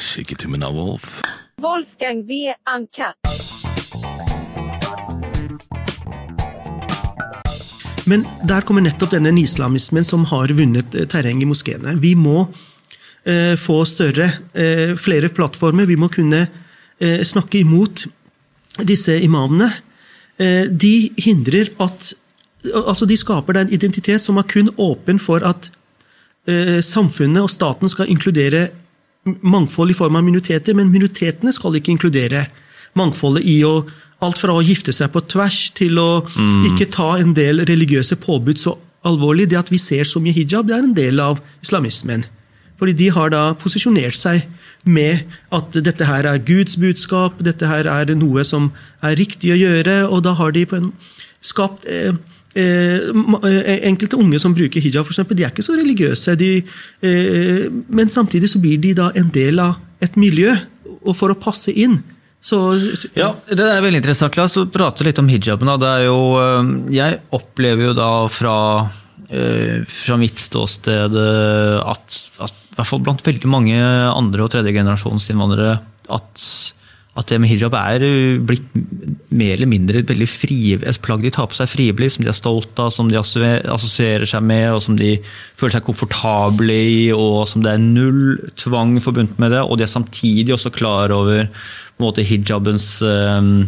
Skikketummen av Wolf. Wolfgang V. Uncut. Men der kommer nettopp denne nyislamismen som har vunnet eh, terreng i moskeene. Vi må eh, få større, eh, flere plattformer. Vi må kunne eh, snakke imot disse imamene. Eh, de hindrer at Altså, de skaper en identitet som er kun åpen for at eh, samfunnet og staten skal inkludere mangfold i form av minoriteter, men minoritetene skal ikke inkludere mangfoldet i å Alt fra å gifte seg på tvers til å ikke ta en del religiøse påbud så alvorlig. Det at vi ser så mye hijab, det er en del av islamismen. Fordi de har da posisjonert seg med at dette her er Guds budskap, dette her er noe som er riktig å gjøre, og da har de på en skapt eh, Enkelte unge som bruker hijab, for eksempel, de er ikke så religiøse, de, eh, men samtidig så blir de da en del av et miljø, og for å passe inn. Så, Ja, Det er veldig interessant. La oss prate litt om hijaben. jo, jeg opplever jo da fra, fra mitt ståsted at, at i hvert fall blant veldig mange andre- og tredjegenerasjonsinnvandrere at, at det med hijab er øh, blitt mer eller mindre et veldig plagg de tar på seg frivillig, som de er stolt av, som de assosierer seg med, og som de føler seg komfortable i, og som det er null tvang forbundet med det. Og de er samtidig også klar over måte hijabens øh,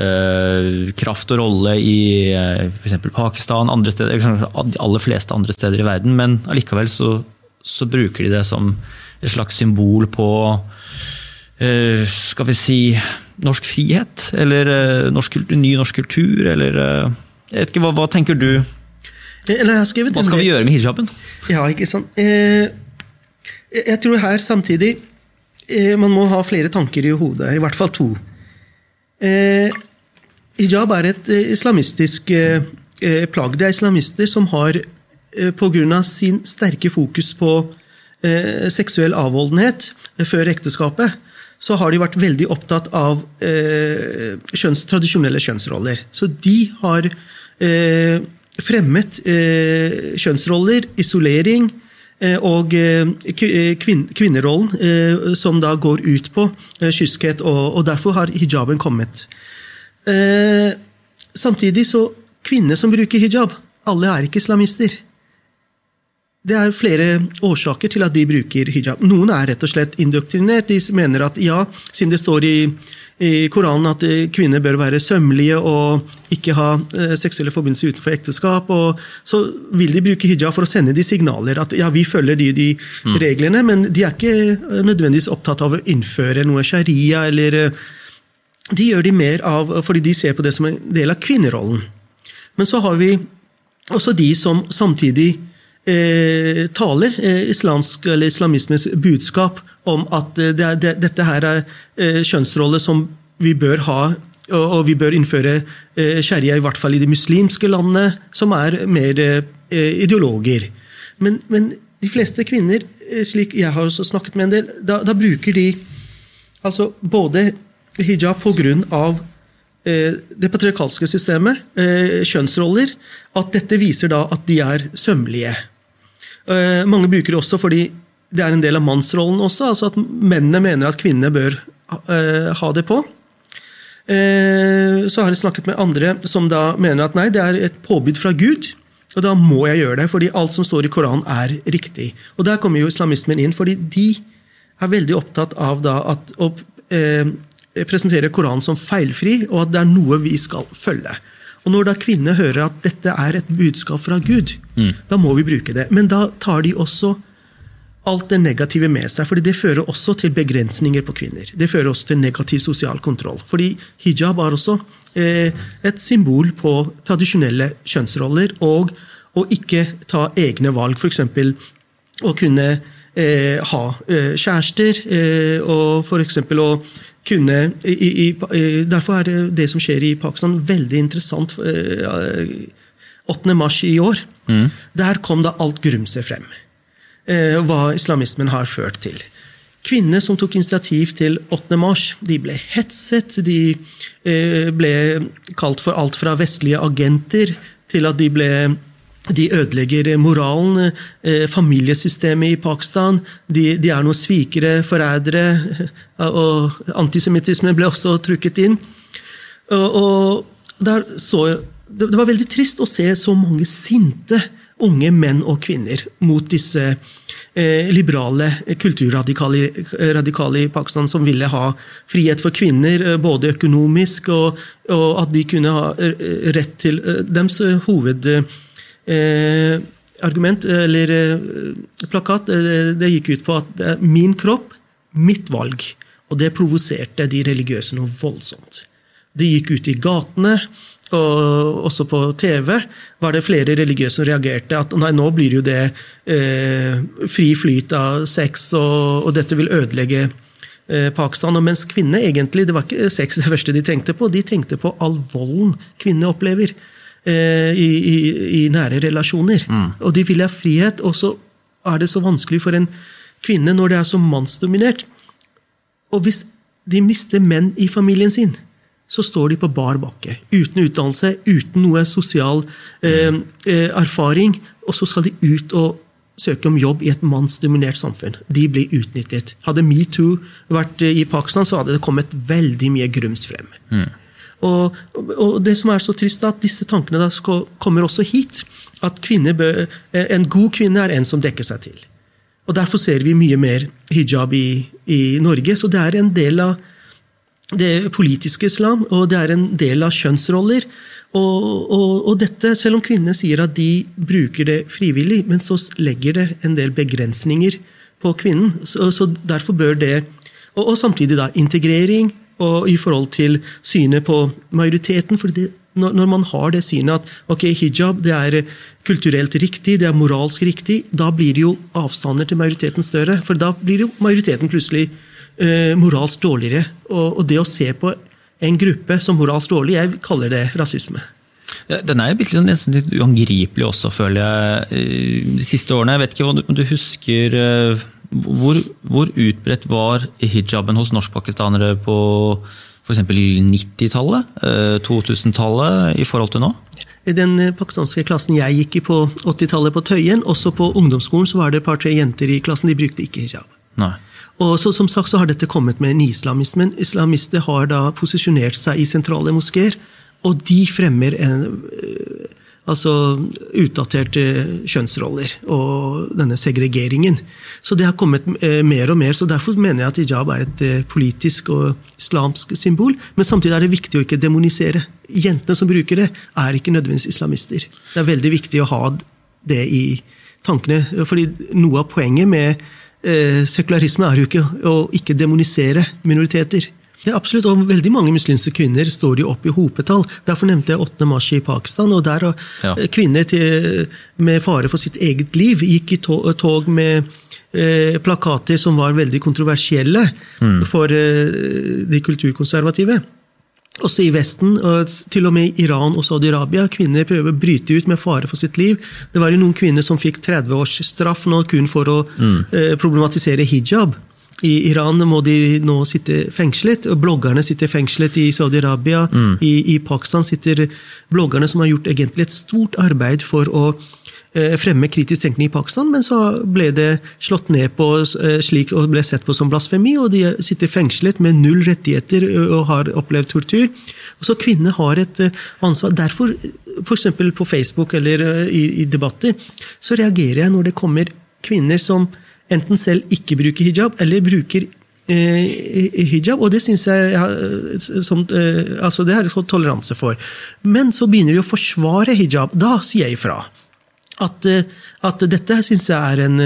øh, kraft og rolle i øh, f.eks. Pakistan, andre steder, de aller fleste andre steder i verden, men allikevel så, så bruker de det som et slags symbol på eh, skal vi si norsk frihet, eller eh, norsk, ny norsk kultur, eller eh, jeg vet ikke, hva, hva tenker du? Hva skal vi gjøre med hijaben? Ja, ikke sant. Eh, jeg tror her samtidig eh, man må ha flere tanker i hodet, i hvert fall to. Eh, hijab er et eh, islamistisk eh, eh, plagg. Det er islamister som har, eh, av sin sterke fokus på eh, seksuell avholdenhet eh, før ekteskapet, så har de vært veldig opptatt av eh, kjønns, tradisjonelle kjønnsroller. Så de har eh, fremmet eh, kjønnsroller, isolering eh, og eh, eh, kvinn, kvinnerollen, som da går ut på kyskhet, og, og derfor har hijaben kommet. Samtidig så kvinner som bruker hijab, alle er ikke islamister. Det er flere årsaker til at de bruker hijab. Noen er rett og slett indoktrinert. De mener at ja, siden det står i, i Koranen at eh, kvinner bør være sømmelige og ikke ha eh, seksuelle forbindelser utenfor ekteskap, og så vil de bruke hijab for å sende de signaler at ja, vi følger de, de reglene, men de er ikke eh, nødvendigvis opptatt av å innføre noe sharia eller eh, de gjør de mer av fordi de ser på det som en del av kvinnerollen. Men så har vi også de som samtidig eh, taler eh, islamsk eller islamismens budskap om at eh, det det, dette her er eh, kjønnsroller som vi bør ha, og, og vi bør innføre eh, sharia i hvert fall i de muslimske landene, som er mer eh, ideologer. Men, men de fleste kvinner, slik jeg har også snakket med en del, da, da bruker de altså både hijab på grunn av det patriarkalske systemet, kjønnsroller, at dette viser da at de er sømmelige. Eh, mange bruker det også fordi det er en del av mannsrollen også, altså at mennene mener at kvinnene bør eh, ha det på. Eh, så har jeg snakket med andre som da mener at nei, det er et påbud fra Gud, og da må jeg gjøre det, fordi alt som står i Koranen er riktig. Og der kommer jo islamismen inn, fordi de er veldig opptatt av da at å eh, presentere Koranen som feilfri, og at det er noe vi skal følge. Og når da kvinner hører at dette er et budskap fra Gud, da må vi bruke det. Men da tar de også alt det negative med seg, fordi det fører også til begrensninger på kvinner. Det fører også til negativ sosial kontroll. Fordi hijab er også eh, et symbol på tradisjonelle kjønnsroller, og å ikke ta egne valg, f.eks. å kunne eh, ha eh, kjærester, eh, og f.eks. å kunne i, i, Derfor er det, som skjer i Pakistan, veldig interessant. Eh, 8. mars i år. Der kom da alt grumset frem eh, hva islamismen har ført til. Kvinner som tok initiativ til 8. mars, de ble hetset. De eh, ble kalt for alt fra vestlige agenter til at de ble de ødelegger moralen, eh, familiesystemet i Pakistan. De, de er noen svikere, forrædere. Og antisemittisme ble også trukket inn. Og, og så det, var veldig trist å se så mange sinte unge menn og kvinner mot disse eh, liberale kulturradikale i Pakistan som ville ha frihet for kvinner, eh, både økonomisk og, og at de kunne ha eh, rett til eh, Deres hoved eh, argument, eller eh, plakat, eh, det gikk ut på at det er min kropp, mitt valg. Og det provoserte de religiøse noe voldsomt. De gikk ut i gatene, og også på TV var det flere religiøse som reagerte at nei, nå blir jo det eh, fri flyt av sex, og, og dette vil ødelegge eh, Pakistan. Og mens kvinnene egentlig, det var ikke sex det første de tenkte på, de tenkte på all volden kvinner opplever. Eh, i, i, i, nære relasjoner. Mm. Og de vil ha frihet, og så er det så vanskelig for en kvinne når det er så mannsdominert. Og hvis de mister menn i familien sin, så står de på bar bakke. Uten utdannelse, uten noe sosial eh, eh, erfaring. Og så skal de ut og søke om jobb i et mannsdominert samfunn. De blir utnyttet. Hadde metoo vært i Pakistan, så hadde det kommet veldig mye grums frem. Mm. Og, og, det som er så trist, er at disse tankene da skal, kommer også hit. At bør, en god kvinne er en som dekker seg til. Og Derfor ser vi mye mer hijab i, i Norge. Så det er en del av det politiske islam, og det er en del av kjønnsroller. Og, og, og, dette, selv om kvinnene sier at de bruker det frivillig, men så legger det en del begrensninger på kvinnen. Så, så derfor bør det og, og, samtidig da integrering, og i forhold til synet på majoriteten. for det, når, når, man har det synet at ok, hijab det er kulturelt riktig, det er moralsk riktig, da blir jo avstander til majoriteten større. For da blir jo majoriteten plutselig eh, moralsk dårligere. Og, og, det å se på en gruppe som moralsk dårlig, jeg kaller det rasisme. Den er jo nesten litt uangripelig også, føler jeg, de siste årene. Jeg vet ikke om du husker eh, hvor, hvor utbredt var hijaben hos norskpakistanere på f.eks. 90-tallet, 2000-tallet eh, i forhold til nå? I den eh, pakistanske klassen jeg gikk i på 80-tallet på Tøyen, også på ungdomsskolen, så var det et par-tre jenter i klassen, de brukte ikke hijab. Nei. Og så, Som sagt så har dette kommet med nyislamismen. Islamister har da posisjonert seg i sentrale moskeer, og de fremmer en altså utdaterte kjønnsroller og denne segregeringen. Så det har kommet eh, mer og mer. så Derfor mener jeg at hijab er et eh, politisk og islamsk symbol. Men samtidig er det viktig å ikke demonisere. Jentene som bruker det, er ikke nødvendigvis islamister. Det er veldig viktig å ha det i tankene. fordi noe av poenget med eh, sekularisme er jo ikke å ikke demonisere minoriteter. Ja, absolutt, og Veldig mange muslimske kvinner står jo opp i hopetall. Derfor nevnte jeg 8. mars i Pakistan. og Der ja. Eh, kvinner til, med fare for sitt eget liv gikk i tog med eh, plakater som var veldig kontroversielle mm. for eh, de kulturkonservative. Også i Vesten, og til og med i Iran og Saudi-Arabia. Kvinner prøver å bryte ut med fare for sitt liv. Det var jo noen kvinner som fikk 30 års straff nå kun for å mm. eh, problematisere hijab. I Iran må de nå sitte fengslet. og Bloggerne sitter fengslet i Saudi-Arabia. Mm. I, I, Pakistan sitter bloggerne som har gjort egentlig et stort arbeid for å eh, fremme kritisk tenkning i Pakistan, men så ble det slått ned på eh, slik og ble sett på som blasfemi, og de sitter fengslet med null rettigheter og har opplevd tortur. Og så Kvinner har et ansvar. Derfor, f.eks. på Facebook eller i, i debatter, så reagerer jeg når det kommer kvinner som enten selv ikke bruker hijab, eller bruker eh, hijab, og det syns jeg ja, som, eh, altså det har jeg toleranse for. Men så begynner de å forsvare hijab. Da sier jeg ifra. At, eh, at dette syns jeg er en,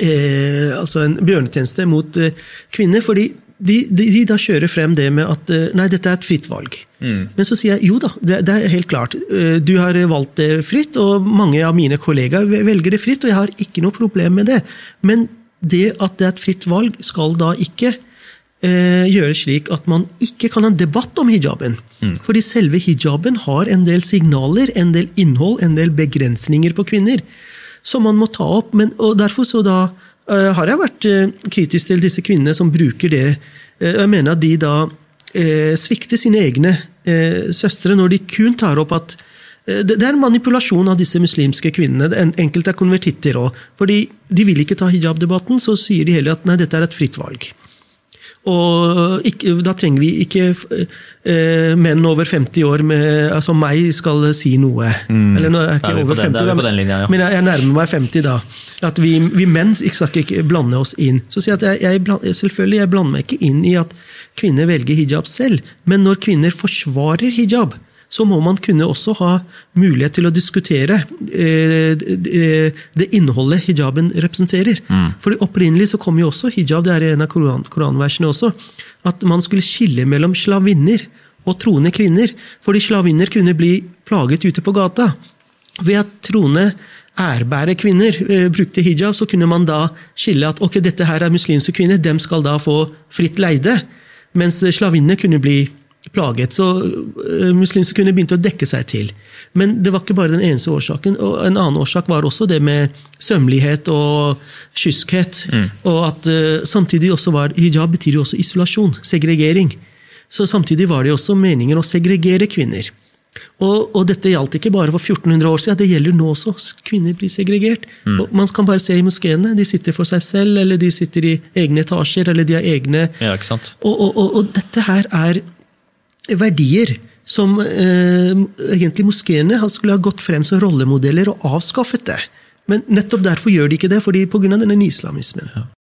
eh, altså en bjørnetjeneste mot eh, kvinner. fordi de, de, de, da kjører frem det med at eh, nei, dette er et fritt valg. Mm. Men så sier jeg jo da, det, det, er helt klart. Eh, du har valgt det fritt, og mange av mine kollegaer velger det fritt, og jeg har ikke noe problem med det. Men det at det er et fritt valg, skal da ikke eh, gjøre slik at man ikke kan ha en debatt om hijaben. Mm. Fordi selve hijaben har en del signaler, en del innhold, en del begrensninger på kvinner. Som man må ta opp. Men, og derfor så da har jeg vært eh, kritisk til disse kvinnene som bruker det. Eh, jeg mener at de da svikter sine egne søstre når de kun tar opp at Eh, Det er manipulasjon av disse muslimske kvinnene. En- Enkelte er konvertitter òg. Fordi de vil ikke ta hijab-debatten, så sier de heller at nei, dette er et fritt valg. Og ikke, da trenger vi ikke eh, menn over 50 år med, altså meg skal si noe. Eller nå er jeg ikke er over 50, da er da, den linja, ja. men jeg, jeg nærmer meg 50 da. At vi, vi menn ikke skal ikke blande oss inn. Så sier jeg at jeg, jeg, selvfølgelig, jeg blander meg ikke inn i at kvinner velger hijab selv, men når kvinner forsvarer hijab, så må man kunne også ha mulighet til å diskutere eh, det, det innholdet hijaben representerer. Fordi Opprinnelig så kom jo også hijab, det er i en av koran, koranversene også, at man skulle skille mellom slavinner og troende kvinner. Fordi slavinner kunne bli plaget ute på gata. Ved at troende ærbære kvinner eh, brukte hijab, så kunne man da skille at ok, dette her er muslimske kvinner, dem skal da få fritt leide. Mens slavinner kunne bli plaget. Så eh, muslimske kvinner begynte å dekke seg til. Men det var ikke bare den eneste årsaken. og En annen årsak var også det med sømmelighet og kyskhet. Og at eh, samtidig også var Hijab betyr jo også isolasjon, segregering. Så samtidig var det jo også meningen å segregere kvinner. Og, og dette gjaldt ikke bare for 1400 år siden, det gjelder nå også. Kvinner blir segregert. Og man kan bare se i moskeene. De sitter for seg selv, eller de sitter i egne etasjer, eller de har egne Ja, og, og, og dette her er verdier som eh, egentlig moskeene skulle ha gått frem som rollemodeller og avskaffet det. Men nettopp derfor gjør de ikke det, fordi pga. denne islamismen.